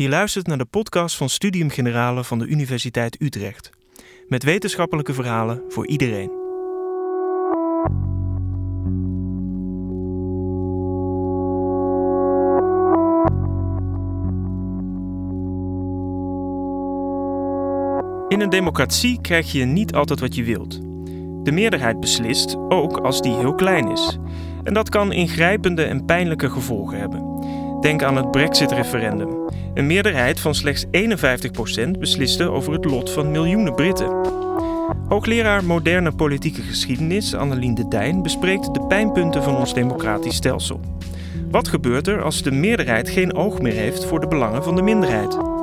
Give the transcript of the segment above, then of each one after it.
Je luistert naar de podcast van Studium Generale van de Universiteit Utrecht. Met wetenschappelijke verhalen voor iedereen. In een democratie krijg je niet altijd wat je wilt. De meerderheid beslist, ook als die heel klein is. En dat kan ingrijpende en pijnlijke gevolgen hebben. Denk aan het Brexit-referendum. Een meerderheid van slechts 51% besliste over het lot van miljoenen Britten. Hoogleraar moderne politieke geschiedenis Annelien de Dijn bespreekt de pijnpunten van ons democratisch stelsel. Wat gebeurt er als de meerderheid geen oog meer heeft voor de belangen van de minderheid?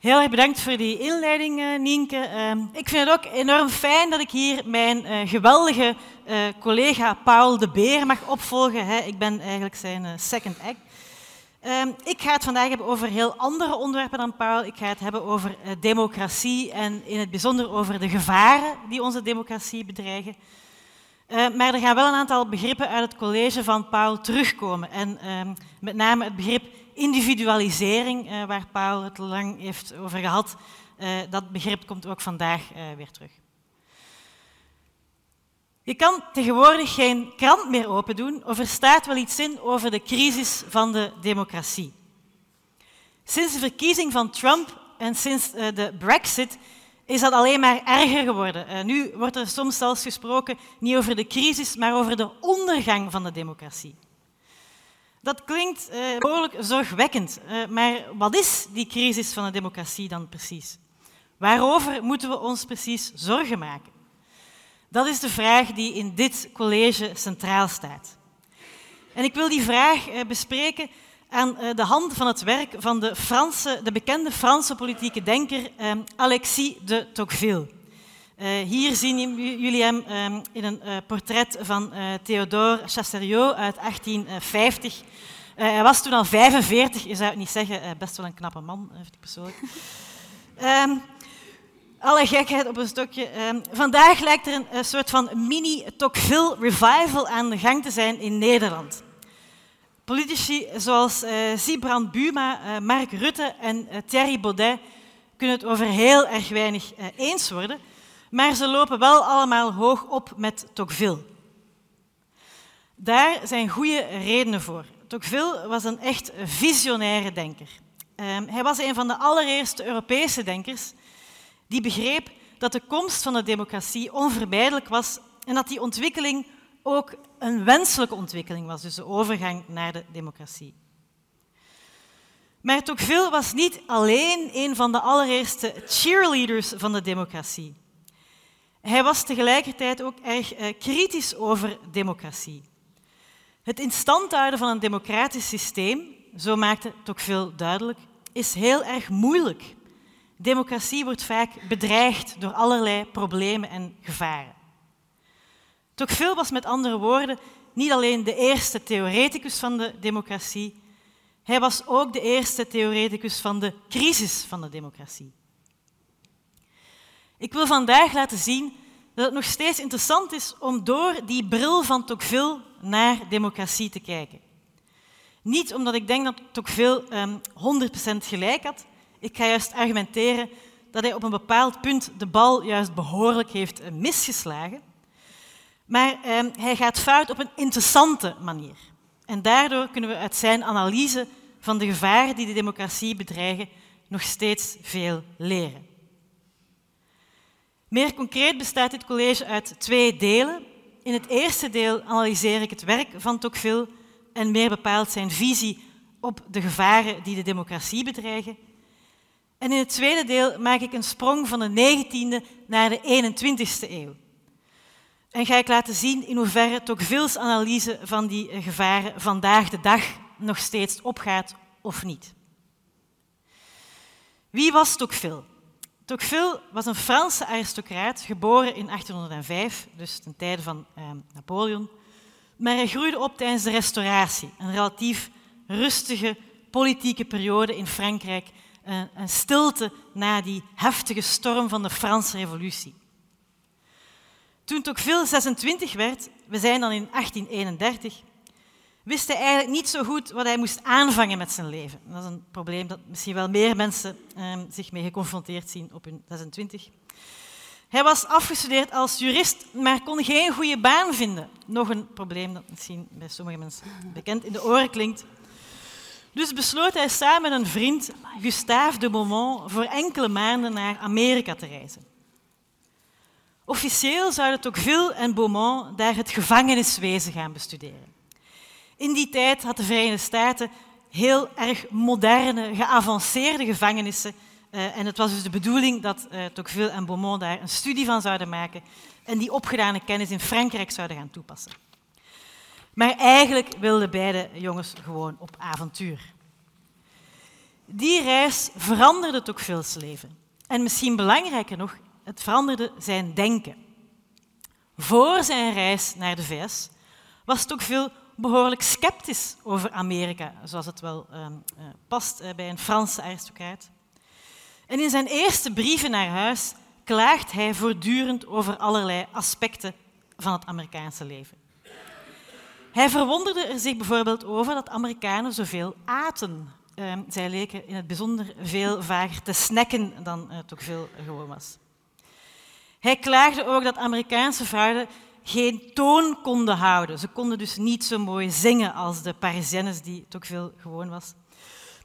Heel erg bedankt voor die inleiding, uh, Nienke. Uh, ik vind het ook enorm fijn dat ik hier mijn uh, geweldige uh, collega Paul de Beer mag opvolgen. Ik ben eigenlijk zijn second act. Ehm, ik ga het vandaag hebben over heel andere onderwerpen dan Paul. Ik ga het hebben over democratie en in het bijzonder over de gevaren die onze democratie bedreigen. Maar er gaan wel een aantal begrippen uit het college van Paul terugkomen. En ehm, met name het begrip individualisering, uh, waar Paul het lang heeft over gehad, uh, dat begrip komt ook vandaag weer terug. Je kan tegenwoordig geen krant meer open doen of er staat wel iets in over de crisis van de democratie. Sinds de verkiezing van Trump en sinds de Brexit is dat alleen maar erger geworden. nu wordt er soms zelfs gesproken niet over de crisis, maar over de ondergang van de democratie. Dat klinkt uh, behoorlijk zorgwekkend, uh, maar wat is die crisis van de democratie dan precies? Waarover moeten we ons precies zorgen maken? Dat is de vraag die in dit college centraal staat. En ik wil die vraag bespreken aan de hand van het werk van de, de bekende Franse politieke denker Alexis de Tocqueville. Uh, hier zien jullie hem um, in een uh, portret van Théodore Chasseriot uit 1850. hij was toen al 45, je zou het niet zeggen, best wel een knappe man, vind ik persoonlijk. Um, alle gekheid op een stokje. Vandaag lijkt er een, een soort van mini-Tocqueville revival aan de gang te zijn in Nederland. Politici zoals Sibrand Buma, Mark Rutte en Thierry Baudet kunnen het over heel erg weinig eens worden maar ze lopen wel allemaal hoog op met Tocqueville. Daar zijn goede redenen voor. Tocqueville was een echt visionaire denker. Um, hij was een van de allereerste Europese denkers die begreep dat de komst van de democratie onvermijdelijk was en dat die ontwikkeling ook een wenselijke ontwikkeling was, dus de overgang naar de democratie. Maar Tocqueville was niet alleen een van de allereerste cheerleaders van de democratie. Hij was tegelijkertijd ook erg uh, kritisch over democratie. Het in stand houden van een democratisch systeem, zo maakte Tocqueville duidelijk, is heel erg moeilijk. Democratie wordt vaak bedreigd door allerlei problemen en gevaren. Tocqueville was met andere woorden niet alleen de eerste theoreticus van de democratie, hij was ook de eerste theoreticus van de crisis van de democratie. Ik wil vandaag laten zien dat het nog steeds interessant is om door die bril van Tocqueville naar democratie te kijken. Niet omdat ik denk dat Tocqueville um, ehm, 100% gelijk had. Ik ga juist argumenteren dat hij op een bepaald punt de bal juist behoorlijk heeft eh, misgeslagen. Maar um, hij gaat fout op een interessante manier. En daardoor kunnen we uit zijn analyse van de gevaren die de democratie bedreigen nog steeds veel leren. Meer concreet bestaat dit college uit twee delen. In het eerste deel analyseer ik het werk van Tocqueville en meer bepaald zijn visie op de gevaren die de democratie bedreigen. En in het tweede deel maak ik een sprong van de 19e naar de 21e eeuw. En ga ik laten zien in hoeverre Tocqueville's analyse van die gevaren vandaag de dag nog steeds opgaat of niet. Wie was Tocqueville? Tocqueville was een Franse aristocraat, geboren in 1805, dus ten tijde van eh, Napoleon. Maar hij groeide op tijdens de Restauratie, een relatief rustige politieke periode in Frankrijk een, een stilte na die heftige storm van de Franse Revolutie. Toen Tocqueville 26 werd, we zijn dan in 1831, wist hij eigenlijk niet zo goed wat hij moest aanvangen met zijn leven. Dat is een probleem dat misschien wel meer mensen eh, zich mee geconfronteerd zien op hun 26. Hij was afgestudeerd als jurist, maar kon geen goede baan vinden. Nog een probleem dat misschien bij sommige mensen bekend in de oren klinkt. Dus besloot hij samen met een vriend, Gustave de Beaumont, voor enkele maanden naar Amerika te reizen. Officieel zouden Tocqueville en Beaumont daar het gevangeniswezen gaan bestuderen. In die tijd had de Verenigde Staten heel erg moderne, geavanceerde gevangenissen. Uh, en het was dus de bedoeling dat uh, Tocqueville en Beaumont daar een studie van zouden maken en die opgedane kennis in Frankrijk zouden gaan toepassen. Maar eigenlijk wilden beide jongens gewoon op avontuur. Die reis veranderde Tocqueville's leven. En misschien belangrijker nog, het veranderde zijn denken. Voor zijn reis naar de VS was Tocqueville behoorlijk sceptisch over Amerika, zoals het wel uh, uh, past uh, bij een Franse aristocraat. En in zijn eerste brieven naar huis klaagt hij voortdurend over allerlei aspecten van het Amerikaanse leven. Hij verwonderde er zich bijvoorbeeld over dat Amerikanen zoveel aten. Ehm, zij leken in het bijzonder veel vaker te snacken dan toch veel gewoon was. Hij klaagde ook dat Amerikaanse vrouwen geen toon konden houden. Ze konden dus niet zo mooi zingen als de Parisiennes, die toch veel gewoon was.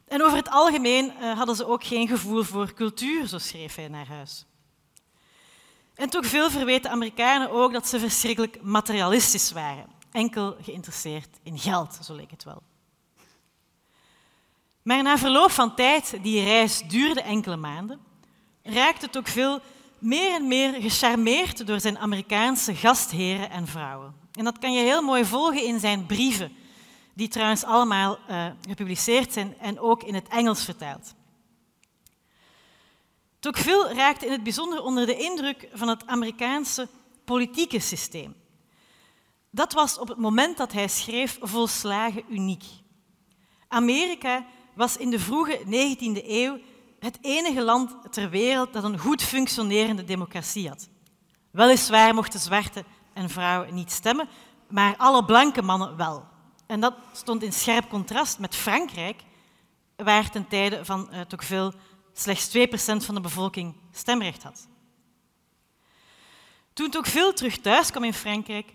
En over het algemeen uh, hadden ze ook geen gevoel voor cultuur, zo schreef hij naar huis. En toch veel verweten Amerikanen ook dat ze verschrikkelijk materialistisch waren, enkel geïnteresseerd in geld, zo leek het wel. Maar na verloop van tijd, die reis duurde enkele maanden, raakte het ook veel meer en meer gecharmeerd door zijn Amerikaanse gastheren en vrouwen. En dat kan je heel mooi volgen in zijn brieven, die trouwens allemaal uh, gepubliceerd zijn en ook in het Engels vertaald. Tocqueville raakte in het bijzonder onder de indruk van het Amerikaanse politieke systeem. Dat was op het moment dat hij schreef volslagen uniek. Amerika was in de vroege 19e eeuw het enige land ter wereld dat een goed functionerende democratie had. Weliswaar mochten zwarte en vrouwen niet stemmen, maar alle blanke mannen wel. En dat stond in scherp contrast met Frankrijk, waar ten tijde van uh, Tocqueville slechts 2% van de bevolking stemrecht had. Toen Tocqueville terug thuis kwam in Frankrijk,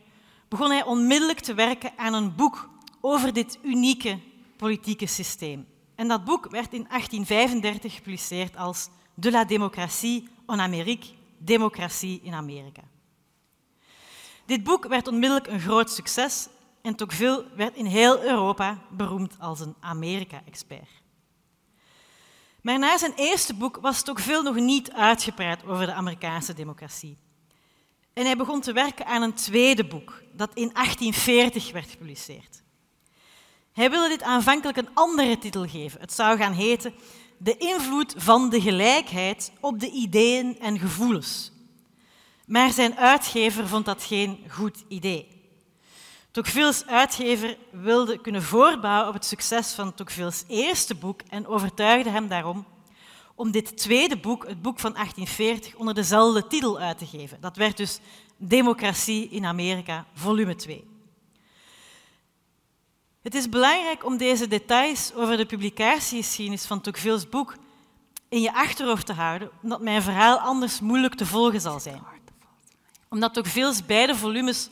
begon hij onmiddellijk te werken aan een boek over dit unieke politieke systeem. En dat boek werd in 1835 gepubliceerd als De la démocratie en Amérique, Democratie in Amerika. Dit boek werd onmiddellijk een groot succes en Tocqueville werd in heel Europa beroemd als een Amerika-expert. Maar na zijn eerste boek was Tocqueville nog niet uitgepraat over de Amerikaanse democratie. En hij begon te werken aan een tweede boek, dat in 1840 werd gepubliceerd. Hij wilde dit aanvankelijk een andere titel geven. Het zou gaan heten De invloed van de gelijkheid op de ideeën en gevoelens. Maar zijn uitgever vond dat geen goed idee. Tocqueville's uitgever wilde kunnen voorbouwen op het succes van Tocqueville's eerste boek en overtuigde hem daarom om dit tweede boek, het boek van 1840, onder dezelfde titel uit te geven. Dat werd dus Democratie in Amerika, volume 2. Het is belangrijk om deze details over de publicatiegeschiedenis van Tocqueville's boek in je achterhoofd te houden, omdat mijn verhaal anders moeilijk te volgen zal zijn. Omdat Tocqueville's beide volumes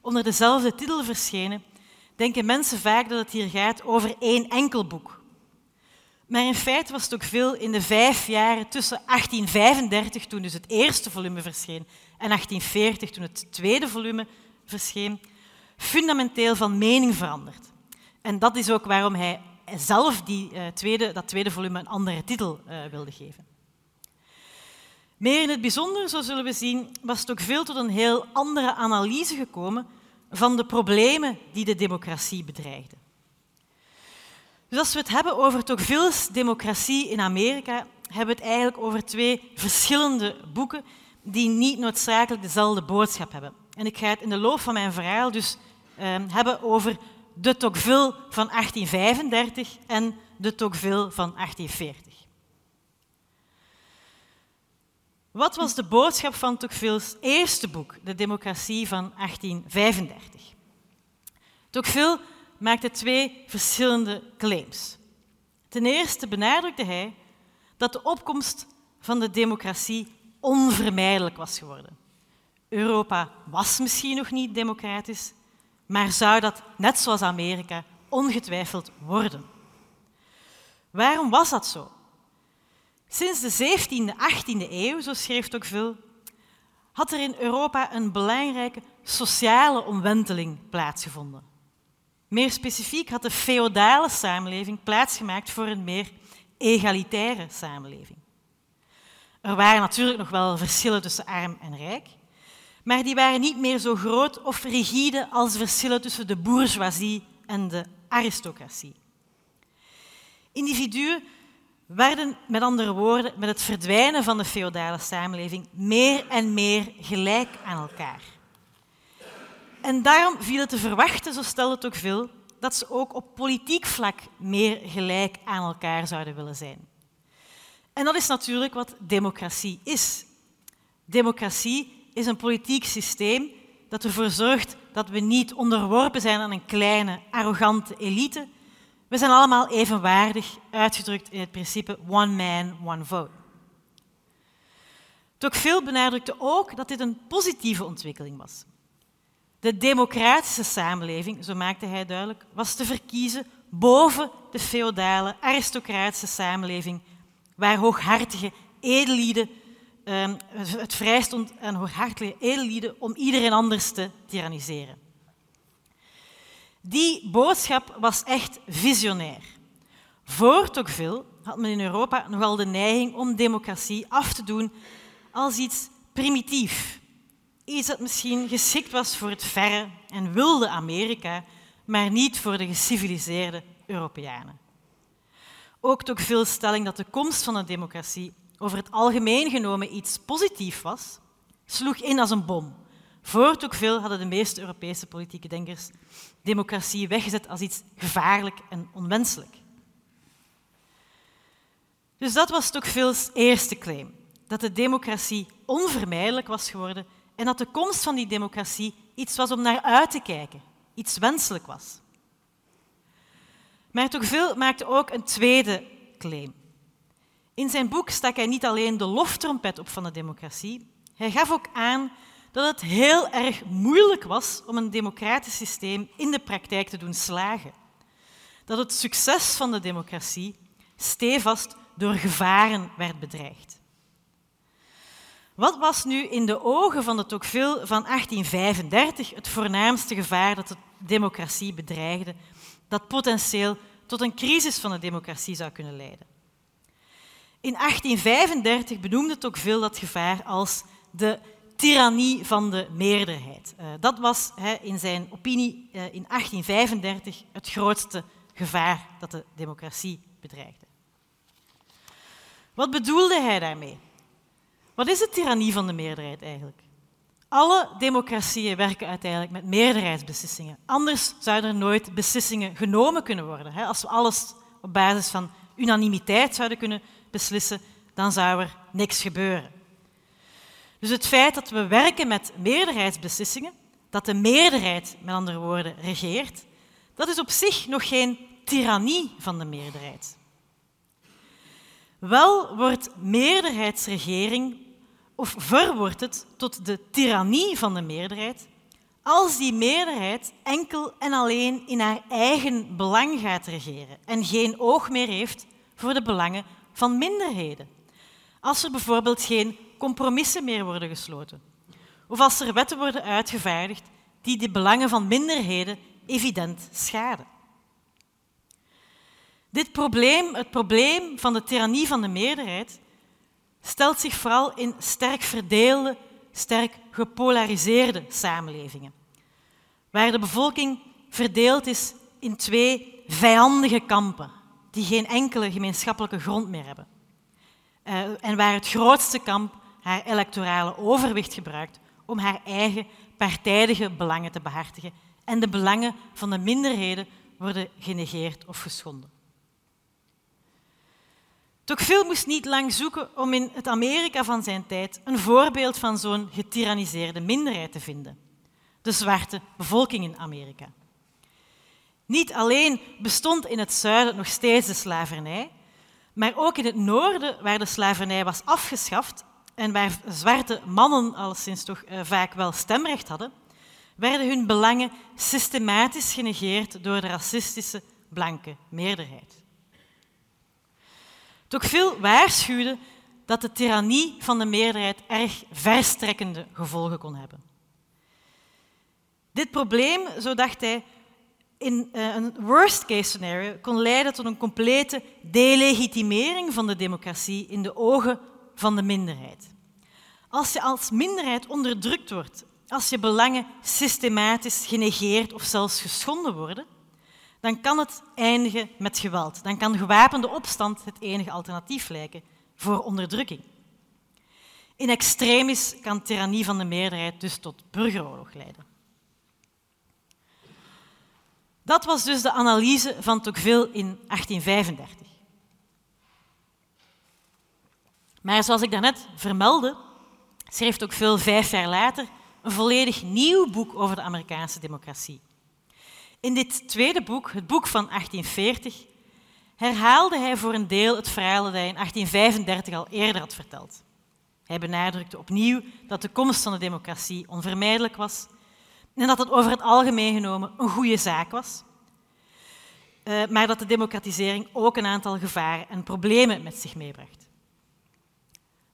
onder dezelfde titel verschenen, denken mensen vaak dat het hier gaat over één enkel boek. Maar in feite was Tocqueville in de vijf jaren tussen 1835, toen dus het eerste volume verscheen, en 1840, toen het tweede volume verscheen, fundamenteel van mening veranderd. En dat is ook waarom hij zelf die, uh, tweede, dat tweede volume een andere titel uh, wilde geven. Meer in het bijzonder, zo zullen we zien, was het ook veel tot een heel andere analyse gekomen van de problemen die de democratie bedreigden. Dus als we het hebben over Tocqueville's democratie in Amerika, hebben we het eigenlijk over twee verschillende boeken die niet noodzakelijk dezelfde boodschap hebben. En ik ga het in de loop van mijn verhaal dus uh, hebben over de Tocqueville van 1835 en de Tocqueville van 1840. Wat was de boodschap van Tocqueville's eerste boek, De Democratie van 1835? Tocqueville maakte twee verschillende claims. Ten eerste benadrukte hij dat de opkomst van de democratie onvermijdelijk was geworden. Europa was misschien nog niet democratisch, maar zou dat, net zoals Amerika, ongetwijfeld worden. Waarom was dat zo? Sinds de 17e, 18e eeuw, zo schreef Tocqueville, had er in Europa een belangrijke sociale omwenteling plaatsgevonden. Meer specifiek had de feodale samenleving plaatsgemaakt voor een meer egalitaire samenleving. Er waren natuurlijk nog wel verschillen tussen arm en rijk, maar die waren niet meer zo groot of rigide als verschillen tussen de bourgeoisie en de aristocratie. Individuen werden, met andere woorden, met het verdwijnen van de feodale samenleving meer en meer gelijk aan elkaar. En daarom viel het te verwachten, zo stelde het ook veel, dat ze ook op politiek vlak meer gelijk aan elkaar zouden willen zijn. En dat is natuurlijk wat democratie is. Democratie is een politiek systeem dat ervoor zorgt dat we niet onderworpen zijn aan een kleine, arrogante elite. We zijn allemaal evenwaardig, uitgedrukt in het principe one man, one vote. Tocqueville benadrukte ook dat dit een positieve ontwikkeling was. De democratische samenleving, zo maakte hij duidelijk, was te verkiezen boven de feodale, aristocratische samenleving, waar hooghartige edellieden ehm, het vrij stond aan hooghartige edellieden om iedereen anders te tyranniseren. Die boodschap was echt visionair. Voor Tocqueville had men in Europa nogal de neiging om democratie af te doen als iets primitief, Iets dat misschien geschikt was voor het verre en wilde Amerika, maar niet voor de geciviliseerde Europeanen. Ook veel stelling dat de komst van de democratie over het algemeen genomen iets positiefs was, sloeg in als een bom. Voor Tocqueville hadden de meeste Europese politieke denkers democratie weggezet als iets gevaarlijk en onwenselijk. Dus dat was Tocqueville's eerste claim, dat de democratie onvermijdelijk was geworden en dat de komst van die democratie iets was om naar uit te kijken, iets wenselijk was. Maar Tocqueville maakte ook een tweede claim. In zijn boek stak hij niet alleen de loftrompet op van de democratie, hij gaf ook aan dat het heel erg moeilijk was om een democratisch systeem in de praktijk te doen slagen. Dat het succes van de democratie stevast door gevaren werd bedreigd. Wat was nu in de ogen van de Tocqueville van 1835 het voornaamste gevaar dat de democratie bedreigde, dat potentieel tot een crisis van de democratie zou kunnen leiden? In 1835 benoemde Tocqueville dat gevaar als de tirannie van de meerderheid. Eh, dat was in zijn opinie eh, in 1835 het grootste gevaar dat de democratie bedreigde. Wat bedoelde hij daarmee? Wat is de tirannie van de meerderheid eigenlijk? Alle democratieën werken uiteindelijk met meerderheidsbeslissingen. Anders zouden er nooit beslissingen genomen kunnen worden. Als we alles op basis van unanimiteit zouden kunnen beslissen, dan zou er niks gebeuren. Dus het feit dat we werken met meerderheidsbeslissingen, dat de meerderheid, met andere woorden, regeert, dat is op zich nog geen tirannie van de meerderheid. Wel wordt meerderheidsregering of verwordt het tot de tirannie van de meerderheid als die meerderheid enkel en alleen in haar eigen belang gaat regeren en geen oog meer heeft voor de belangen van minderheden. Als er bijvoorbeeld geen compromissen meer worden gesloten of als er wetten worden uitgevaardigd die de belangen van minderheden evident schaden. Dit probleem, het probleem van de tirannie van de meerderheid, stelt zich vooral in sterk verdeelde, sterk gepolariseerde samenlevingen, waar de bevolking verdeeld is in twee vijandige kampen die geen enkele gemeenschappelijke grond meer hebben. Uh, en waar het grootste kamp haar electorale overwicht gebruikt om haar eigen partijdige belangen te behartigen en de belangen van de minderheden worden genegeerd of geschonden. Tocqueville moest niet lang zoeken om in het Amerika van zijn tijd een voorbeeld van zo'n getyranniseerde minderheid te vinden. De zwarte bevolking in Amerika. Niet alleen bestond in het zuiden nog steeds de slavernij, maar ook in het noorden, waar de slavernij was afgeschaft en waar zwarte mannen al sinds toch uh, vaak wel stemrecht hadden, werden hun belangen systematisch genegeerd door de racistische blanke meerderheid. Tocqueville waarschuwde dat de tirannie van de meerderheid erg verstrekkende gevolgen kon hebben. Dit probleem, zo dacht hij, in eh, een worst-case scenario kon leiden tot een complete delegitimering van de democratie in de ogen van de minderheid. Als je als minderheid onderdrukt wordt, als je belangen systematisch genegeerd of zelfs geschonden worden, dan kan het eindigen met geweld. Dan kan gewapende opstand het enige alternatief lijken voor onderdrukking. In extremis kan tirannie van de meerderheid dus tot burgeroorlog leiden. Dat was dus de analyse van Tocqueville in 1835. Maar zoals ik daarnet vermeldde, schreef Tocqueville vijf jaar later een volledig nieuw boek over de Amerikaanse democratie. In dit tweede boek, het boek van 1840, herhaalde hij voor een deel het verhaal dat hij in 1835 al eerder had verteld. Hij benadrukte opnieuw dat de komst van de democratie onvermijdelijk was en dat het over het algemeen genomen een goede zaak was, eh, maar dat de democratisering ook een aantal gevaren en problemen met zich meebracht.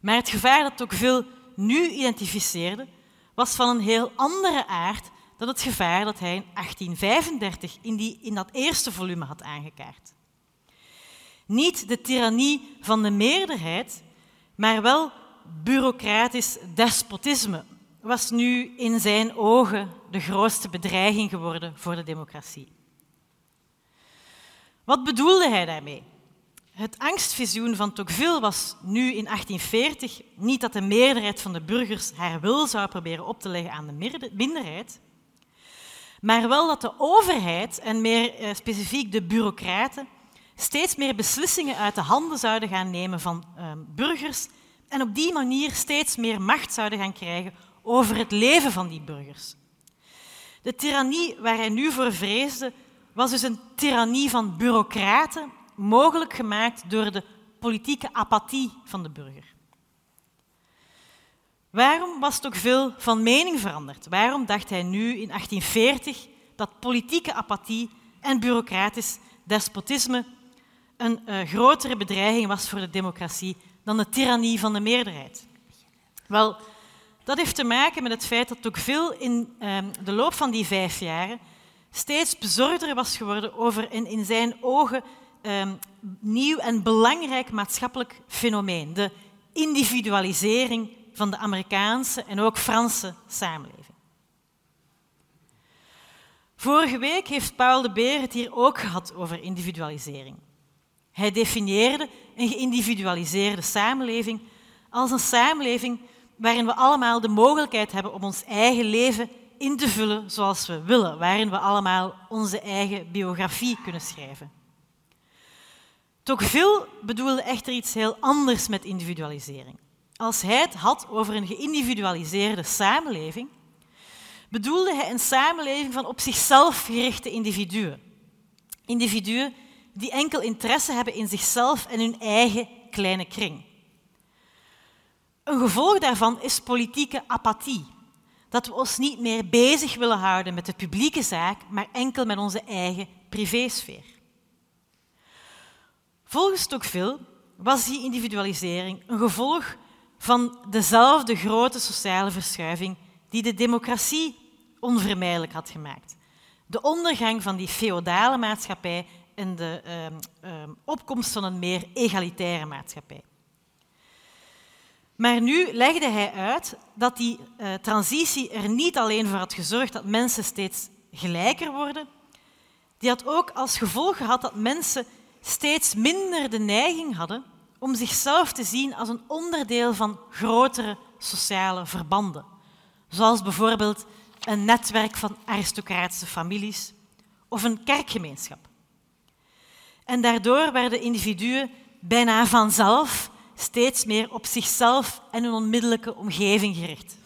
Maar het gevaar dat Tocqueville nu identificeerde, was van een heel andere aard dan het gevaar dat hij in 1835 in, die, in dat eerste volume had aangekaart. Niet de tirannie van de meerderheid, maar wel bureaucratisch despotisme was nu in zijn ogen de grootste bedreiging geworden voor de democratie. Wat bedoelde hij daarmee? Het angstvisioen van Tocqueville was nu in 1840 niet dat de meerderheid van de burgers haar wil zou proberen op te leggen aan de minderheid, maar wel dat de overheid, en meer eh, specifiek de bureaucraten, steeds meer beslissingen uit de handen zouden gaan nemen van ehm, burgers en op die manier steeds meer macht zouden gaan krijgen over het leven van die burgers. De tirannie waar hij nu voor vreesde, was dus een tirannie van bureaucraten, mogelijk gemaakt door de politieke apathie van de burger. Waarom was Tocqueville van mening veranderd? Waarom dacht hij nu in 1840 dat politieke apathie en bureaucratisch despotisme een uh, grotere bedreiging was voor de democratie dan de tirannie van de meerderheid? Wel, dat heeft te maken met het feit dat Tocqueville in uh, de loop van die vijf jaren steeds bezorgder was geworden over een in zijn ogen um, nieuw en belangrijk maatschappelijk fenomeen, de individualisering van de Amerikaanse en ook Franse samenleving. Vorige week heeft Paul de Beer het hier ook gehad over individualisering. Hij definieerde een geïndividualiseerde samenleving als een samenleving waarin we allemaal de mogelijkheid hebben om ons eigen leven in te vullen zoals we willen, waarin we allemaal onze eigen biografie kunnen schrijven. Tocqueville bedoelde echter iets heel anders met individualisering. Als hij het had over een geïndividualiseerde samenleving, bedoelde hij een samenleving van op zichzelf gerichte individuen. Individuen die enkel interesse hebben in zichzelf en hun eigen kleine kring. Een gevolg daarvan is politieke apathie. Dat we ons niet meer bezig willen houden met de publieke zaak, maar enkel met onze eigen privésfeer. Volgens Tocqueville was die individualisering een gevolg van dezelfde grote sociale verschuiving die de democratie onvermijdelijk had gemaakt. De ondergang van die feodale maatschappij en de uh, opkomst van een meer egalitaire maatschappij. Maar nu legde hij uit dat die uh, transitie er niet alleen voor had gezorgd dat mensen steeds gelijker worden, die had ook als gevolg gehad dat mensen steeds minder de neiging hadden om zichzelf te zien als een onderdeel van grotere sociale verbanden, zoals bijvoorbeeld een netwerk van aristocratische families of een kerkgemeenschap. En daardoor werden individuen bijna vanzelf steeds meer op zichzelf en hun onmiddellijke omgeving gericht.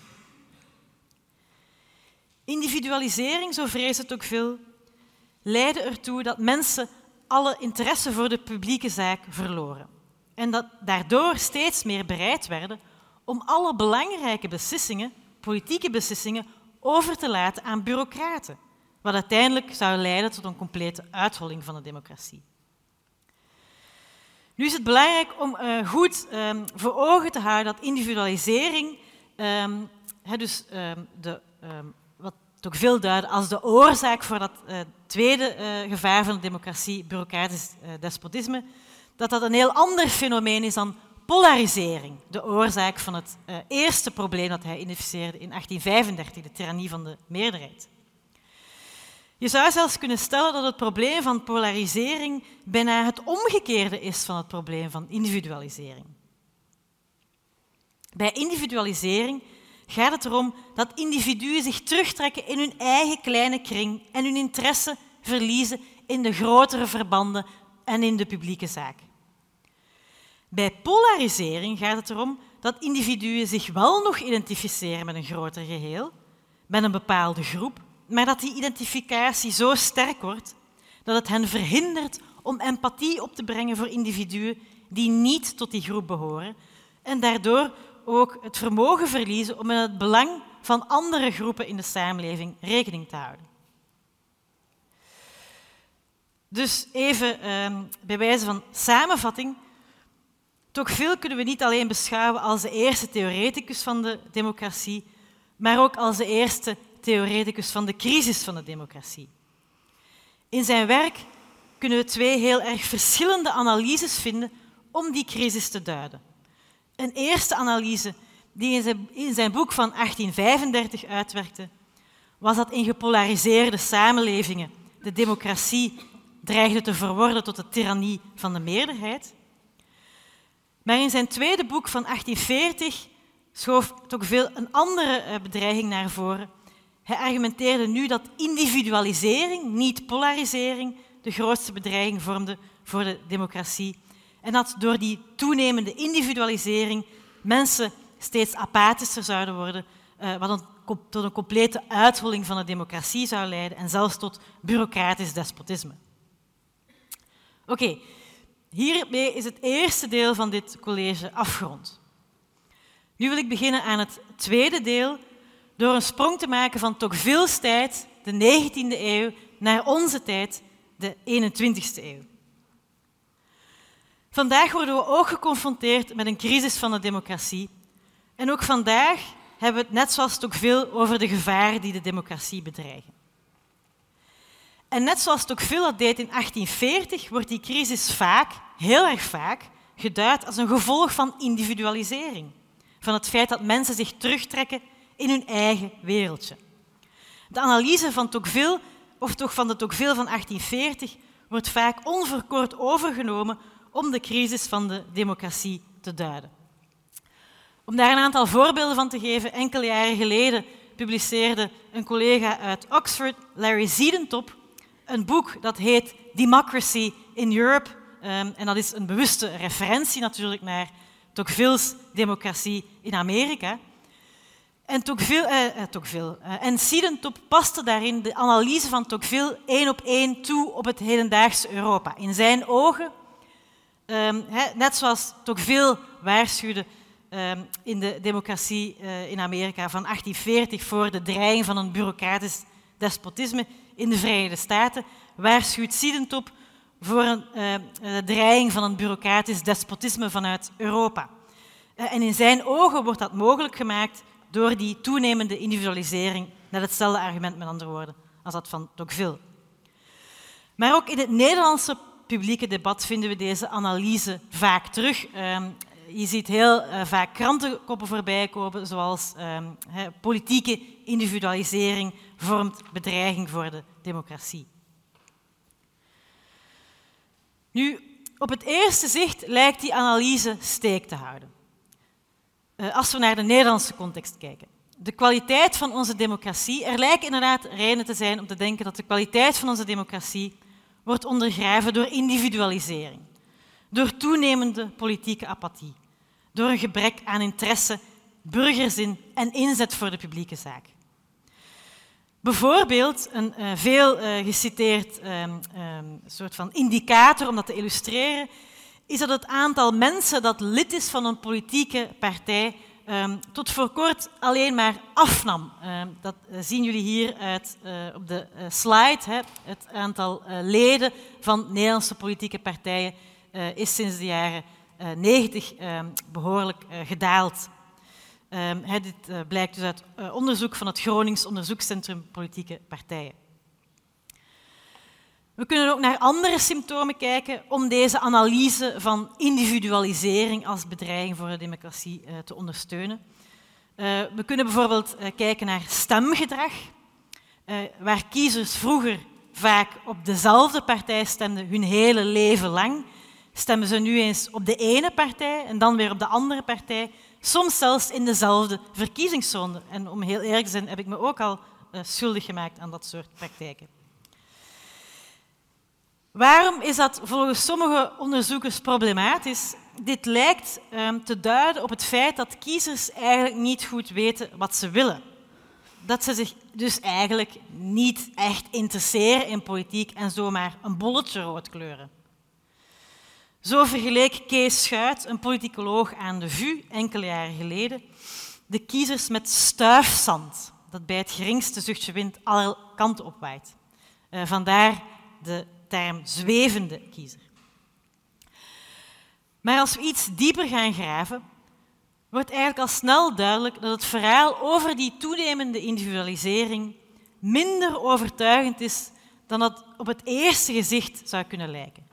Individualisering, zo vreest het ook veel, leidde ertoe dat mensen alle interesse voor de publieke zaak verloren en dat daardoor steeds meer bereid werden om alle belangrijke beslissingen, politieke beslissingen, over te laten aan bureaucraten, wat uiteindelijk zou leiden tot een complete uitholling van de democratie. Nu is het belangrijk om uh, goed um, voor ogen te houden dat individualisering, um, dus um, de, wat toch veel duidt als de oorzaak voor dat uh, tweede uh, gevaar van de democratie, bureaucratisch despotisme, dat dat een heel ander fenomeen is dan polarisering, de oorzaak van het eerste probleem dat hij identificeerde in 1835, de tirannie van de meerderheid. Je zou zelfs kunnen stellen dat het probleem van polarisering bijna het omgekeerde is van het probleem van individualisering. Bij individualisering gaat het erom dat individuen zich terugtrekken in hun eigen kleine kring en hun interesse verliezen in de grotere verbanden en in de publieke zaak. Bij polarisering gaat het erom dat individuen zich wel nog identificeren met een groter geheel, met een bepaalde groep, maar dat die identificatie zo sterk wordt dat het hen verhindert om empathie op te brengen voor individuen die niet tot die groep behoren en daardoor ook het vermogen verliezen om met het belang van andere groepen in de samenleving rekening te houden. Dus even eh, bij wijze van samenvatting. Tocqueville kunnen we niet alleen beschouwen als de eerste theoreticus van de democratie, maar ook als de eerste theoreticus van de crisis van de democratie. In zijn werk kunnen we twee heel erg verschillende analyses vinden om die crisis te duiden. Een eerste analyse die in zijn boek van 1835 uitwerkte, was dat in gepolariseerde samenlevingen de democratie dreigde te verworden tot de tirannie van de meerderheid. Maar in zijn tweede boek van 1840 schoof veel een andere eh, bedreiging naar voren, hij argumenteerde nu dat individualisering, niet polarisering, de grootste bedreiging vormde voor de democratie. En dat door die toenemende individualisering mensen steeds apathischer zouden worden, eh, wat tot een complete uitholling van de democratie zou leiden en zelfs tot bureaucratisch despotisme. Oké, hiermee is het eerste deel van dit college afgerond. Nu wil ik beginnen aan het tweede deel, door een sprong te maken van Tocqueville's tijd, de 19e eeuw, naar onze tijd, de 21e eeuw. Vandaag worden we ook geconfronteerd met een crisis van de democratie. En ook vandaag hebben we het net zoals Tocqueville over de gevaren die de democratie bedreigen. En net zoals Tocqueville dat deed in 1840, wordt die crisis vaak, heel erg vaak, geduid als een gevolg van individualisering. Van het feit dat mensen zich terugtrekken in hun eigen wereldje. De analyse van Tocqueville, of toch van de Tocqueville van 1840, wordt vaak onverkort overgenomen om de crisis van de democratie te duiden. Om daar een aantal voorbeelden van te geven, enkele jaren geleden publiceerde een collega uit Oxford, Larry Ziedentop, een boek dat heet Democracy in Europe. Ehm, en dat is een bewuste referentie natuurlijk naar Tocqueville's democratie in Amerika. En Tocqueville, eh, eh, Tocqueville eh, en Siedentop paste daarin de analyse van Tocqueville één op één toe op het hedendaagse Europa. In zijn ogen, um, net zoals Tocqueville waarschuwde um, in de democratie uh, in Amerika van 1840 voor de dreiging van een bureaucratisch despotisme in de Verenigde Staten, waarschuwt Siedentop voor een uh, dreiging van een bureaucratisch despotisme vanuit Europa. En in zijn ogen wordt dat mogelijk gemaakt door die toenemende individualisering. Net hetzelfde argument, met andere woorden, als dat van Tocqueville. Maar ook in het Nederlandse publieke debat vinden we deze analyse vaak terug. Ehm, je ziet heel uh, vaak krantenkoppen voorbij komen, zoals he, politieke individualisering vormt bedreiging voor de democratie. Nu, op het eerste zicht lijkt die analyse steek te houden. Eh, als we naar de Nederlandse context kijken. De kwaliteit van onze democratie, er lijken inderdaad redenen te zijn om te denken dat de kwaliteit van onze democratie wordt ondergraven door individualisering. door toenemende politieke apathie, door een gebrek aan interesse, burgerzin en inzet voor de publieke zaak. Bijvoorbeeld een uh, veel uh, geciteerd um, um, soort van indicator om dat te illustreren, is dat het aantal mensen dat lid is van een politieke partij um, tot voor kort alleen maar afnam. dat uh, zien jullie hier uit, op de slide. Hè. Het aantal leden van Nederlandse politieke partijen is sinds de jaren 90 behoorlijk gedaald. Dit blijkt dus uit onderzoek van het Gronings Onderzoekscentrum Politieke Partijen. We kunnen ook naar andere symptomen kijken om deze analyse van individualisering als bedreiging voor de democratie uh, te ondersteunen. we kunnen bijvoorbeeld kijken naar stemgedrag, waar kiezers vroeger vaak op dezelfde partij stemden hun hele leven lang, stemmen ze nu eens op de ene partij en dan weer op de andere partij, soms zelfs in dezelfde verkiezingszone. En om heel eerlijk te zijn, heb ik me ook al schuldig gemaakt aan dat soort praktijken. Waarom is dat volgens sommige onderzoekers problematisch? Dit lijkt um, te duiden op het feit dat kiezers eigenlijk niet goed weten wat ze willen. Dat ze zich dus eigenlijk niet echt interesseren in politiek en zomaar een bolletje rood kleuren. Zo vergeleek Kees Schuit, een politicoloog aan de VU enkele jaren geleden, de kiezers met stuifzand, dat bij het geringste zuchtje wind alle kanten opwaait. Uh, vandaar de term zwevende kiezer. Maar als we iets dieper gaan graven, wordt eigenlijk al snel duidelijk dat het verhaal over die toenemende individualisering minder overtuigend is dan dat op het eerste gezicht zou kunnen lijken.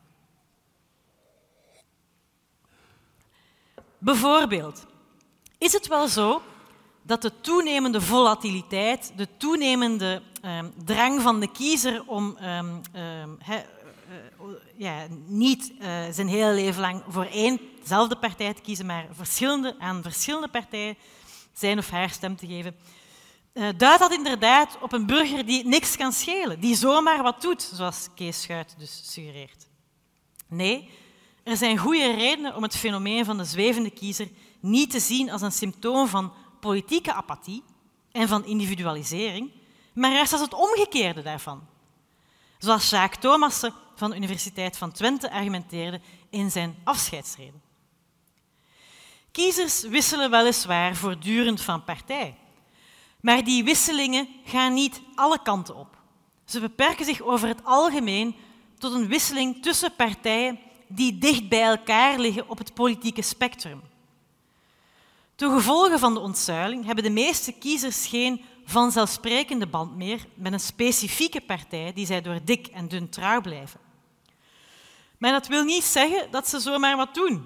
Bijvoorbeeld, is het wel zo dat de toenemende volatiliteit, de toenemende um, drang van de kiezer om um, he, uh, ja, niet uh, zijn hele leven lang voor éénzelfde partij te kiezen, maar verschillende, aan verschillende partijen zijn of haar stem te geven, uh, duidt dat inderdaad op een burger die niks kan schelen, die zomaar wat doet, zoals Kees Schuit dus suggereert. Nee, er zijn goede redenen om het fenomeen van de zwevende kiezer niet te zien als een symptoom van politieke apathie en van individualisering, maar juist als het omgekeerde daarvan. Zoals Jacques Thomassen van de Universiteit van Twente argumenteerde in zijn afscheidsreden. Kiezers wisselen weliswaar voortdurend van partij, maar die wisselingen gaan niet alle kanten op. Ze beperken zich over het algemeen tot een wisseling tussen partijen die dicht bij elkaar liggen op het politieke spectrum. Ten gevolge van de ontzuiling hebben de meeste kiezers geen vanzelfsprekende band meer met een specifieke partij die zij door dik en dun trouw blijven. Maar dat wil niet zeggen dat ze zomaar wat doen.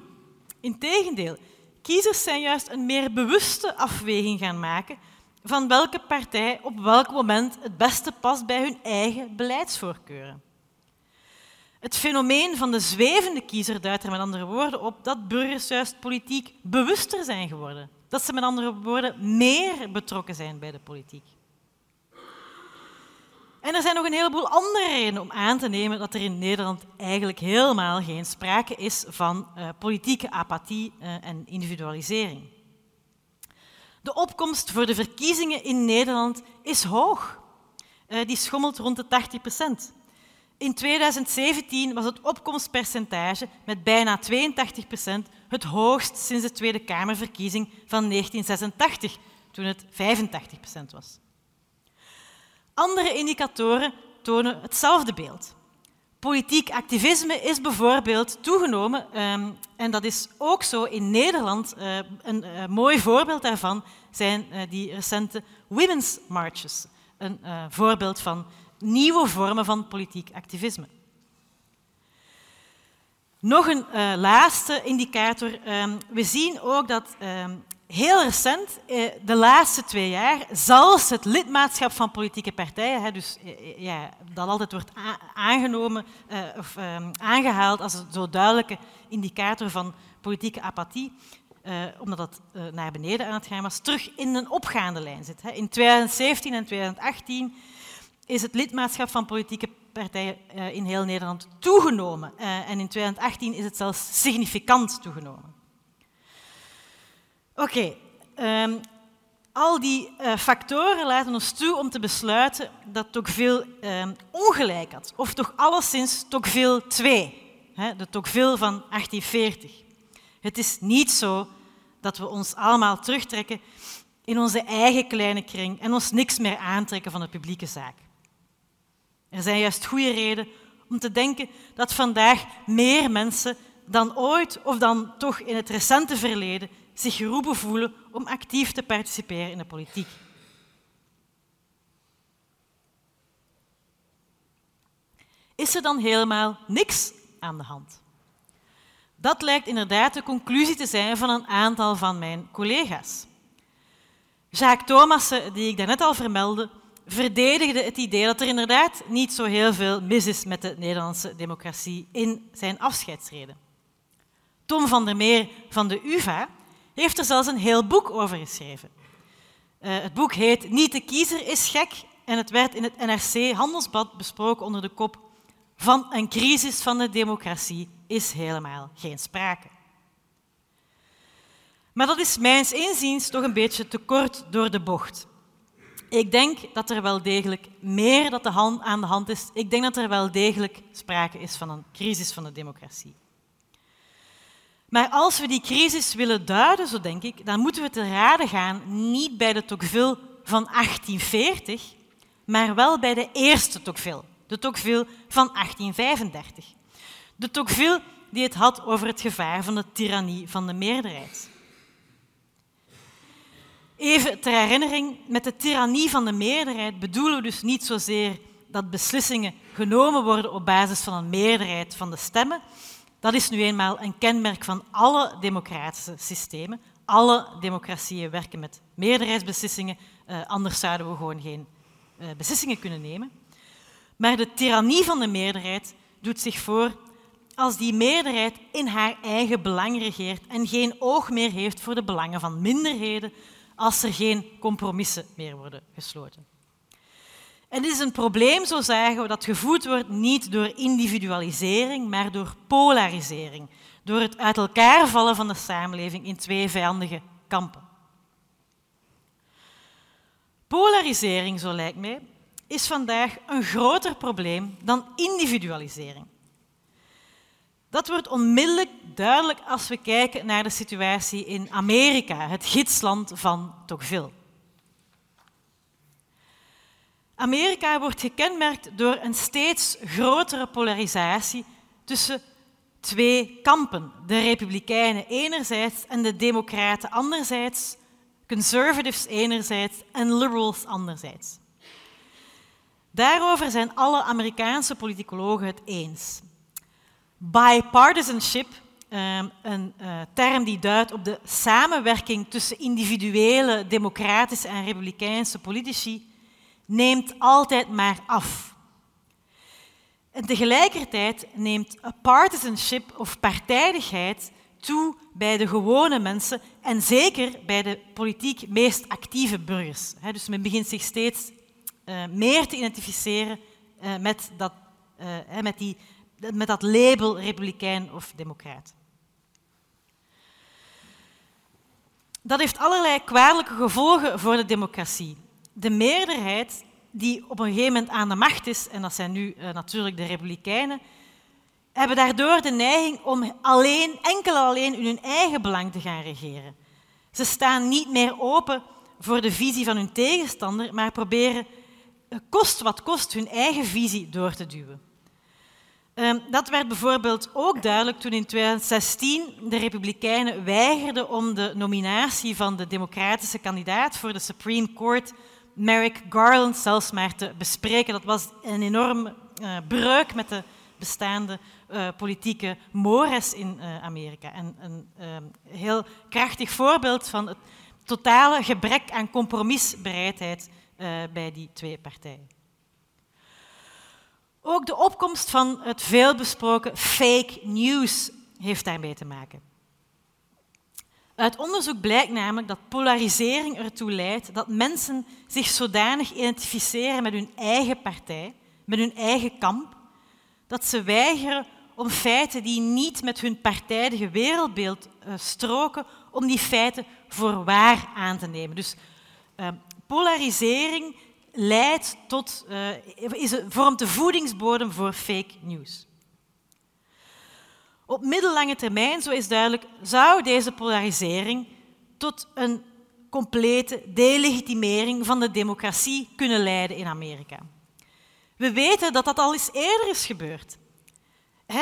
Integendeel, kiezers zijn juist een meer bewuste afweging gaan maken van welke partij op welk moment het beste past bij hun eigen beleidsvoorkeuren. Het fenomeen van de zwevende kiezer duidt er met andere woorden op dat burgers juist politiek bewuster zijn geworden. Dat ze met andere woorden meer betrokken zijn bij de politiek. En er zijn nog een heleboel andere redenen om aan te nemen dat er in Nederland eigenlijk helemaal geen sprake is van uh, politieke apathie uh, en individualisering. De opkomst voor de verkiezingen in Nederland is hoog. Uh, die schommelt rond de 80 procent. In 2017 was het opkomstpercentage met bijna 82 procent het hoogst sinds de Tweede Kamerverkiezing van 1986, toen het 85 procent was. Andere indicatoren tonen hetzelfde beeld. Politiek activisme is bijvoorbeeld toegenomen, um, en dat is ook zo in Nederland. Uh, een uh, mooi voorbeeld daarvan zijn uh, die recente Women's Marches. Een voorbeeld van nieuwe vormen van politiek activisme. Nog een uh, laatste indicator. Um, we zien ook dat um, heel recent, uh, de laatste twee jaar, zelfs het lidmaatschap van politieke partijen, dus uh, ja, dat altijd wordt aangenomen of um, aangehaald als een zo duidelijke indicator van politieke apathie, omdat dat naar beneden aan het gaan was, terug in een opgaande lijn zit. In 2017 en 2018 is het lidmaatschap van politieke partijen uh, in heel Nederland toegenomen. Uh, en in 2018 is het zelfs significant toegenomen. Oké, um, al die uh, factoren laten ons toe om te besluiten dat Tocqueville um, ongelijk had. Of toch alleszins Tocqueville 2, hè, de Tocqueville van 1840. Het is niet zo dat we ons allemaal terugtrekken in onze eigen kleine kring en ons niks meer aantrekken van de publieke zaak. Er zijn juist goede redenen om te denken dat vandaag meer mensen dan ooit of dan toch in het recente verleden zich geroepen voelen om actief te participeren in de politiek. Is er dan helemaal niks aan de hand? Dat lijkt inderdaad de conclusie te zijn van een aantal van mijn collega's. Jacques Thomassen, die ik daarnet al vermeldde, verdedigde het idee dat er inderdaad niet zo heel veel mis is met de Nederlandse democratie in zijn afscheidsreden. Tom van der Meer van de UvA heeft er zelfs een heel boek over geschreven. Uh, het boek heet Niet de kiezer is gek en het werd in het NRC Handelsblad besproken onder de kop Van een crisis van de democratie is helemaal geen sprake. Maar dat is mijns inziens toch een beetje te kort door de bocht. Ik denk dat er wel degelijk meer dat de hand aan de hand is. Ik denk dat er wel degelijk sprake is van een crisis van de democratie. Maar als we die crisis willen duiden, zo denk ik, dan moeten we te raden gaan niet bij de Tocqueville van 1840, maar wel bij de eerste Tocqueville, de Tocqueville van 1835. De Tocqueville die het had over het gevaar van de tirannie van de meerderheid. Even ter herinnering, met de tirannie van de meerderheid bedoelen we dus niet zozeer dat beslissingen genomen worden op basis van een meerderheid van de stemmen. Dat is nu eenmaal een kenmerk van alle democratische systemen. Alle democratieën werken met meerderheidsbeslissingen, uh, anders zouden we gewoon geen uh, beslissingen kunnen nemen. Maar de tirannie van de meerderheid doet zich voor als die meerderheid in haar eigen belang regeert en geen oog meer heeft voor de belangen van minderheden, als er geen compromissen meer worden gesloten. En dit is een probleem, zo zagen we, dat gevoed wordt niet door individualisering, maar door polarisering, door het uit elkaar vallen van de samenleving in twee vijandige kampen. Polarisering, zo lijkt mij, is vandaag een groter probleem dan individualisering. Dat wordt onmiddellijk duidelijk als we kijken naar de situatie in Amerika, het gidsland van Tocqueville. Amerika wordt gekenmerkt door een steeds grotere polarisatie tussen twee kampen, de Republikeinen enerzijds en de Democraten anderzijds, conservatives enerzijds en liberals anderzijds. Daarover zijn alle Amerikaanse politicologen het eens. Bipartisanship, ehm, een eh, term die duidt op de samenwerking tussen individuele democratische en republikeinse politici, neemt altijd maar af. En tegelijkertijd neemt partisanship of partijdigheid toe bij de gewone mensen en zeker bij de politiek meest actieve burgers. Dus men begint zich steeds eh, meer te identificeren eh, met, dat, met die met dat label republikein of democraat. Dat heeft allerlei kwalijke gevolgen voor de democratie. De meerderheid die op een gegeven moment aan de macht is, en dat zijn nu uh, natuurlijk de republikeinen, hebben daardoor de neiging om alleen, enkel alleen in hun eigen belang te gaan regeren. Ze staan niet meer open voor de visie van hun tegenstander, maar proberen eh, kost wat kost hun eigen visie door te duwen. Ehm, dat werd bijvoorbeeld ook duidelijk toen in 2016 de Republikeinen weigerden om de nominatie van de democratische kandidaat voor de Supreme Court, Merrick Garland, zelfs maar te bespreken. Dat was een enorm uh, breuk met de bestaande uh, politieke mores in uh, Amerika. En een ehm, heel krachtig voorbeeld van het totale gebrek aan compromisbereidheid bij die twee partijen. Ook de opkomst van het veelbesproken fake news heeft daarmee te maken. Uit onderzoek blijkt namelijk dat polarisering ertoe leidt dat mensen zich zodanig identificeren met hun eigen partij, met hun eigen kamp, dat ze weigeren om feiten die niet met hun partijdige wereldbeeld uh, stroken, om die feiten voor waar aan te nemen. Dus uh, polarisering leidt tot, uh, is vormt de voedingsbodem voor fake news. Op middellange termijn, zo is duidelijk, zou deze polarisering tot een complete delegitimering van de democratie kunnen leiden in Amerika. We weten dat dat al eens eerder is gebeurd.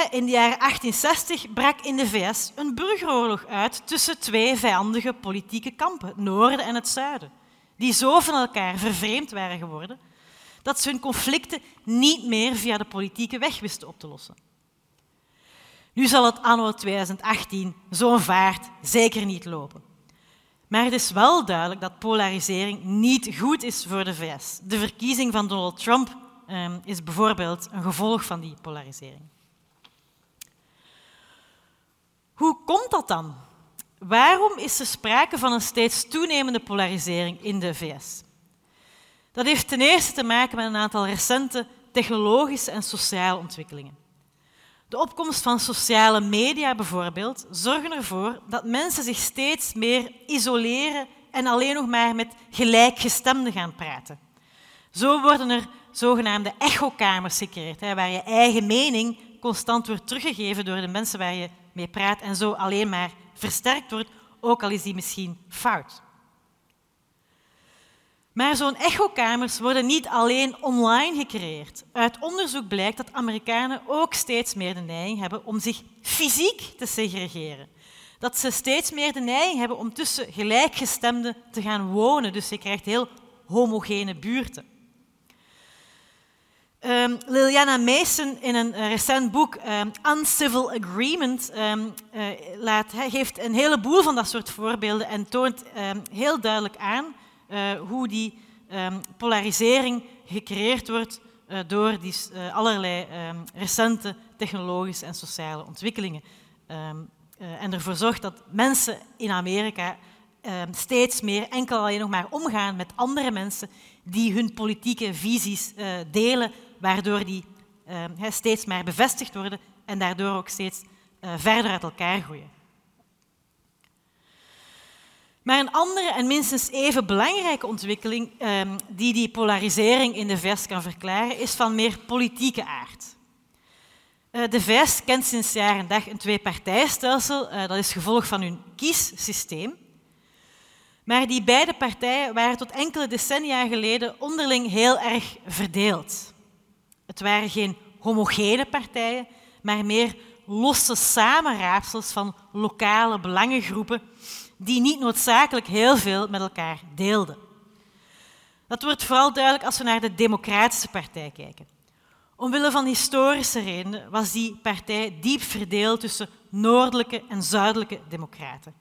In de jaren 1860 brak in de VS een burgeroorlog uit tussen twee vijandige politieke kampen, het noorden en het zuiden, die zo van elkaar vervreemd waren geworden dat ze hun conflicten niet meer via de politieke weg wisten op te lossen. Nu zal het anno 2018 zo'n vaart zeker niet lopen. Maar het is wel duidelijk dat polarisering niet goed is voor de VS. De verkiezing van Donald Trump um, is bijvoorbeeld een gevolg van die polarisering. Hoe komt dat dan? Waarom is er sprake van een steeds toenemende polarisering in de VS? Dat heeft ten eerste te maken met een aantal recente technologische en sociale ontwikkelingen. De opkomst van sociale media bijvoorbeeld zorgen ervoor dat mensen zich steeds meer isoleren en alleen nog maar met gelijkgestemden gaan praten. Zo worden er zogenaamde echokamers gecreëerd, waar je eigen mening constant wordt teruggegeven door de mensen waar je mee praat en zo alleen maar versterkt wordt, ook al is die misschien fout. Maar zo'n echokamers worden niet alleen online gecreëerd. Uit onderzoek blijkt dat Amerikanen ook steeds meer de neiging hebben om zich fysiek te segregeren. Dat ze steeds meer de neiging hebben om tussen gelijkgestemden te gaan wonen. Dus je krijgt heel homogene buurten. Um, Liliana Mason in een uh, recent boek, um, Uncivil Agreement, um, laat, hij geeft een heleboel van dat soort voorbeelden en toont heel duidelijk aan uh, hoe die polarisering gecreëerd wordt door die allerlei recente technologische en sociale ontwikkelingen. en ervoor zorgt dat mensen in Amerika steeds meer enkel alleen nog maar omgaan met andere mensen die hun politieke visies delen waardoor die uh, steeds maar bevestigd worden en daardoor ook steeds uh, verder uit elkaar groeien. Maar een andere en minstens even belangrijke ontwikkeling uh, die die polarisering in de VS kan verklaren, is van meer politieke aard. Uh, de VS kent sinds jaar en dag een tweepartijstelsel. Dat is gevolg van hun kiessysteem. Maar die beide partijen waren tot enkele decennia geleden onderling heel erg verdeeld. Het waren geen homogene partijen, maar meer losse samenraapsels van lokale belangengroepen die niet noodzakelijk heel veel met elkaar deelden. Dat wordt vooral duidelijk als we naar de Democratische Partij kijken. Omwille van historische redenen was die partij diep verdeeld tussen noordelijke en zuidelijke democraten.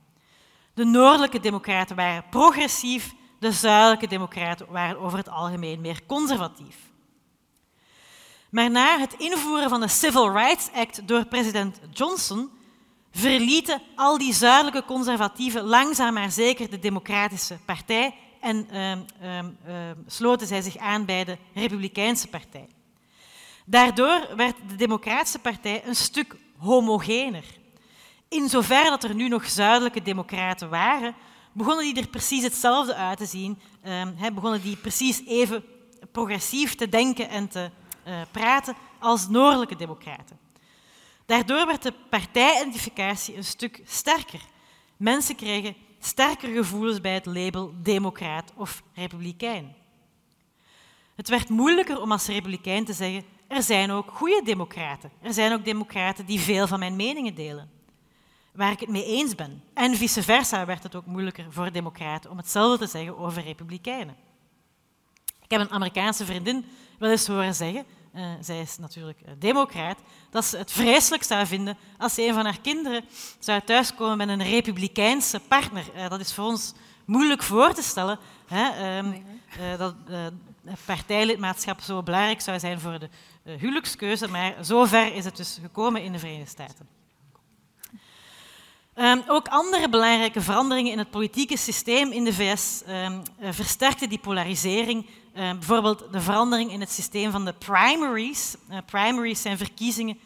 De noordelijke democraten waren progressief, de zuidelijke democraten waren over het algemeen meer conservatief. Maar na het invoeren van de Civil Rights Act door president Johnson verlieten al die zuidelijke conservatieven langzaam maar zeker de Democratische Partij en uh, uh, sloten zij zich aan bij de Republikeinse Partij. Daardoor werd de Democratische Partij een stuk homogener. In zover dat er nu nog zuidelijke democraten waren, begonnen die er precies hetzelfde uit te zien, ehm, begonnen die precies even progressief te denken en te praten als noordelijke democraten. Daardoor werd de partijidentificatie een stuk sterker. Mensen kregen sterker gevoelens bij het label democraat of republikein. Het werd moeilijker om als republikein te zeggen er zijn ook goede democraten. Er zijn ook democraten die veel van mijn meningen delen. Waar ik het mee eens ben. En vice versa werd het ook moeilijker voor democraten om hetzelfde te zeggen over republikeinen. Ik heb een Amerikaanse vriendin wel eens horen zeggen, uh, zij is natuurlijk uh, democraat, dat ze het vreselijk zou vinden als een van haar kinderen zou thuiskomen met een republikeinse partner. Uh, dat is voor ons moeilijk voor te stellen, hè, um, dat partijlidmaatschap zo belangrijk zou zijn voor de huwelijkskeuze, maar zover is het dus gekomen in de Verenigde Staten. Um, ook andere belangrijke veranderingen in het politieke systeem in de VS um, uh, versterkten die polarisering. Um, bijvoorbeeld de verandering in het systeem van de primaries. Uh, primaries zijn verkiezingen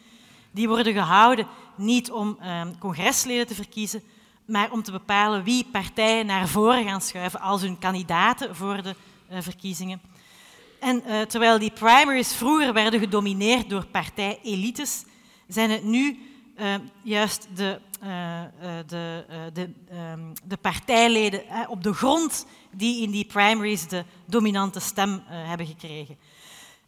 die worden gehouden niet om congresleden te verkiezen, maar om te bepalen wie partijen naar voren gaan schuiven als hun kandidaten voor de uh, verkiezingen. En terwijl die primaries vroeger werden gedomineerd door partijelites, zijn het nu uh, juist de, de, de, um, de, partijleden op de grond die in die primaries de dominante stem hebben gekregen.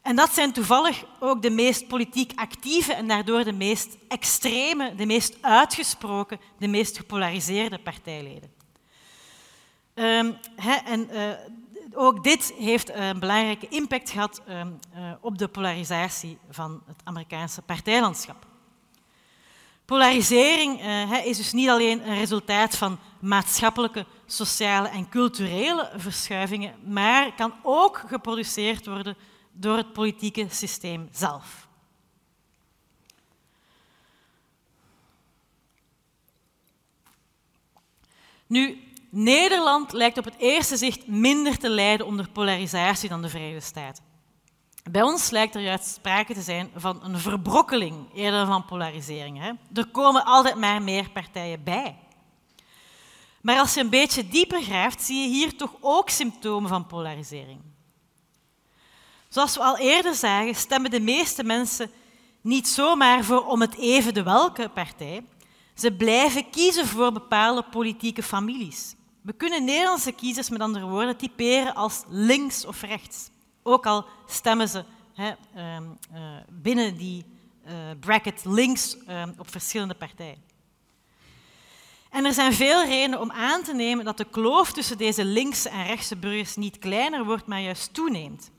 En dat zijn toevallig ook de meest politiek actieve en daardoor de meest extreme, de meest uitgesproken, de meest gepolariseerde partijleden. Hè, en ook dit heeft een belangrijke impact gehad um, uh, op de polarisatie van het Amerikaanse partijlandschap. Polarisering is dus niet alleen een resultaat van maatschappelijke, sociale en culturele verschuivingen, maar kan ook geproduceerd worden door het politieke systeem zelf. Nu, Nederland lijkt op het eerste zicht minder te lijden onder polarisatie dan de Verenigde Staten. Bij ons lijkt er juist sprake te zijn van een verbrokkeling eerder van polarisering. Hè? Er komen altijd maar meer partijen bij. Maar als je een beetje dieper graaft, zie je hier toch ook symptomen van polarisering. Zoals we al eerder zagen, stemmen de meeste mensen niet zomaar voor om het even de welke partij. Ze blijven kiezen voor bepaalde politieke families. We kunnen Nederlandse kiezers met andere woorden typeren als links of rechts. Ook al stemmen ze uh, uh, binnen die uh, bracket links ehm, op verschillende partijen. En er zijn veel redenen om aan te nemen dat de kloof tussen deze linkse en rechtse burgers niet kleiner wordt, maar juist toeneemt.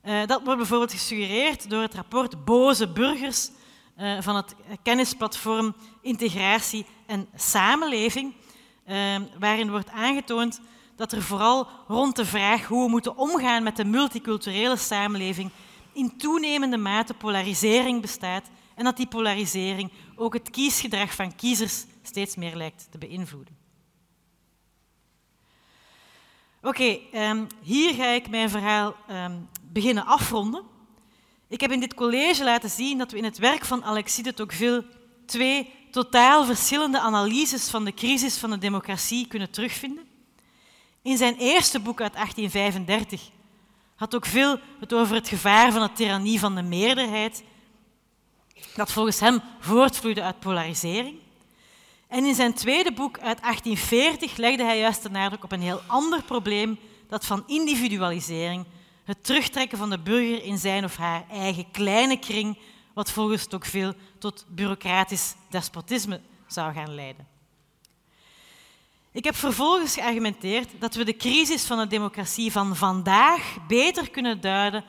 Eh, dat wordt bijvoorbeeld gesuggereerd door het rapport Boze Burgers eh, van het kennisplatform Integratie en Samenleving, uh, waarin wordt aangetoond dat er vooral rond de vraag hoe we moeten omgaan met de multiculturele samenleving in toenemende mate polarisering bestaat en dat die polarisering ook het kiesgedrag van kiezers steeds meer lijkt te beïnvloeden. Oké, um, hier ga ik mijn verhaal um, beginnen afronden. Ik heb in dit college laten zien dat we in het werk van Alexis de Tocqueville twee totaal verschillende analyses van de crisis van de democratie kunnen terugvinden. In zijn eerste boek uit 1835 had ook veel het over het gevaar van de tirannie van de meerderheid, dat volgens hem voortvloeide uit polarisering. En in zijn tweede boek uit 1840 legde hij juist de nadruk op een heel ander probleem, dat van individualisering, het terugtrekken van de burger in zijn of haar eigen kleine kring, wat volgens Tocqueville tot bureaucratisch despotisme zou gaan leiden. Ik heb vervolgens geargumenteerd dat we de crisis van de democratie van vandaag beter kunnen duiden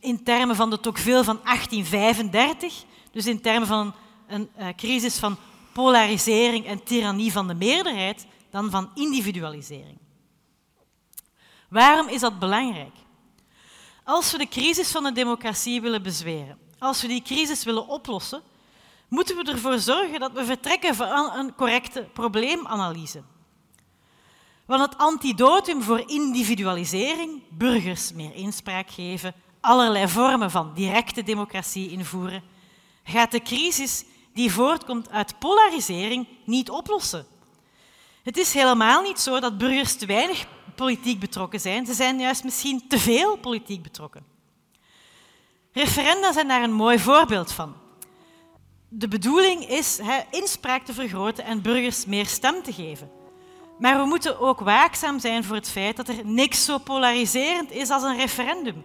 in termen van de Tocqueville van 1835, dus in termen van een, uh, crisis van polarisering en tirannie van de meerderheid, dan van individualisering. Waarom is dat belangrijk? Als we de crisis van de democratie willen bezweren, als we die crisis willen oplossen, moeten we ervoor zorgen dat we vertrekken van een correcte probleemanalyse. Want het antidotum voor individualisering, burgers meer inspraak geven, allerlei vormen van directe democratie invoeren, gaat de crisis die voortkomt uit polarisering niet oplossen. Het is helemaal niet zo dat burgers te weinig politiek betrokken zijn. Ze zijn juist misschien te veel politiek betrokken. Referenda zijn daar een mooi voorbeeld van. De bedoeling is inspraak te vergroten en burgers meer stem te geven. Maar we moeten ook waakzaam zijn voor het feit dat er niks zo polariserend is als een referendum.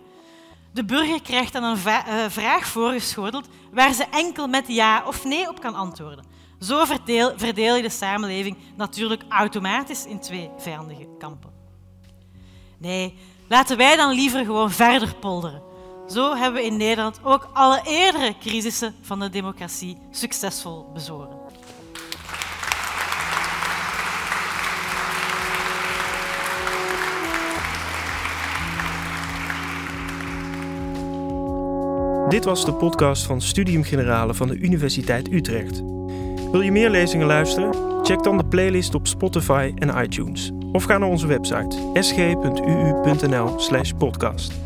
De burger krijgt dan een uh, vraag voorgeschoteld waar ze enkel met ja of nee op kan antwoorden. Zo verdeel, je de samenleving natuurlijk automatisch in twee vijandige kampen. Nee, laten wij dan liever gewoon verder polderen. Zo hebben we in Nederland ook alle eerdere crisissen van de democratie succesvol bezworen. Dit was de podcast van Studium Generale van de Universiteit Utrecht. Wil je meer lezingen luisteren? Check dan de playlist op Spotify en iTunes. Of ga naar onze website sg.uu.nl/podcast.